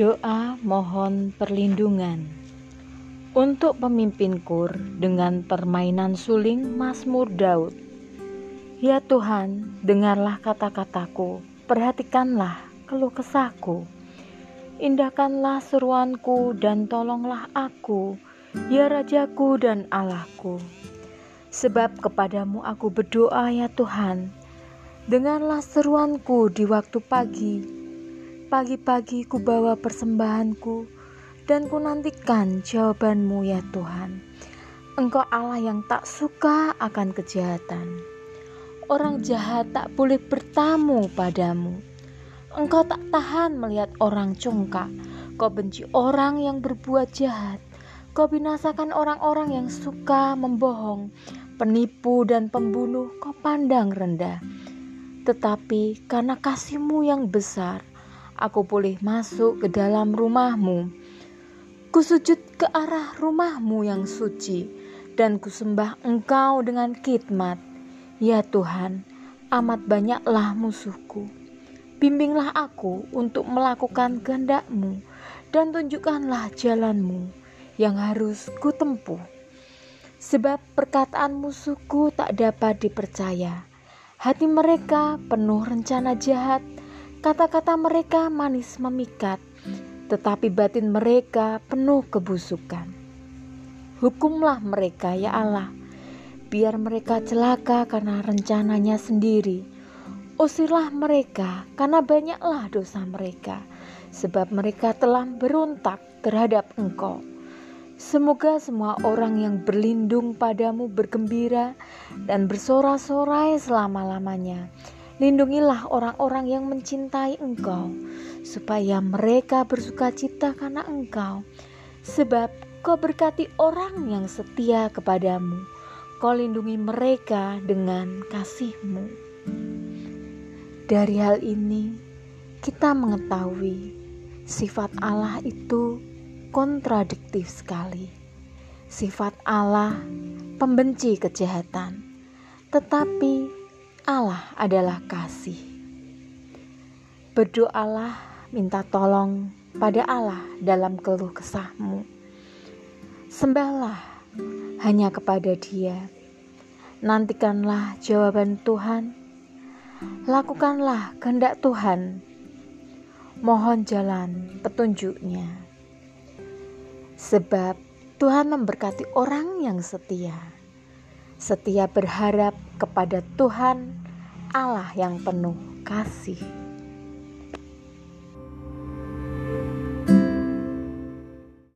Doa mohon perlindungan untuk pemimpin kur dengan permainan suling Mazmur Daud. Ya Tuhan, dengarlah kata-kataku, perhatikanlah keluh kesahku. Indahkanlah seruanku dan tolonglah aku, ya Rajaku dan Allahku. Sebab kepadamu aku berdoa ya Tuhan, dengarlah seruanku di waktu pagi Pagi-pagi ku bawa persembahanku dan ku nantikan jawabanmu ya Tuhan. Engkau Allah yang tak suka akan kejahatan. Orang jahat tak boleh bertamu padamu. Engkau tak tahan melihat orang congkak. Kau benci orang yang berbuat jahat. Kau binasakan orang-orang yang suka membohong. Penipu dan pembunuh kau pandang rendah. Tetapi karena kasihmu yang besar, aku boleh masuk ke dalam rumahmu. Kusujud ke arah rumahmu yang suci, dan kusembah engkau dengan khidmat. Ya Tuhan, amat banyaklah musuhku. Bimbinglah aku untuk melakukan kehendakmu, dan tunjukkanlah jalanmu yang harus kutempuh. Sebab perkataan musuhku tak dapat dipercaya. Hati mereka penuh rencana jahat, Kata-kata mereka manis memikat, tetapi batin mereka penuh kebusukan. Hukumlah mereka, ya Allah, biar mereka celaka karena rencananya sendiri. Usirlah mereka karena banyaklah dosa mereka, sebab mereka telah berontak terhadap Engkau. Semoga semua orang yang berlindung padamu bergembira dan bersorak-sorai selama-lamanya Lindungilah orang-orang yang mencintai Engkau, supaya mereka bersuka cita karena Engkau, sebab Kau berkati orang yang setia kepadamu. Kau lindungi mereka dengan kasih-Mu. Dari hal ini, kita mengetahui sifat Allah itu kontradiktif sekali. Sifat Allah pembenci kejahatan, tetapi Allah adalah kasih. Berdoalah, minta tolong pada Allah dalam keluh kesahmu. Sembahlah hanya kepada Dia. Nantikanlah jawaban Tuhan. Lakukanlah kehendak Tuhan. Mohon jalan petunjuknya. Sebab Tuhan memberkati orang yang setia. Setia berharap kepada Tuhan Allah yang penuh kasih.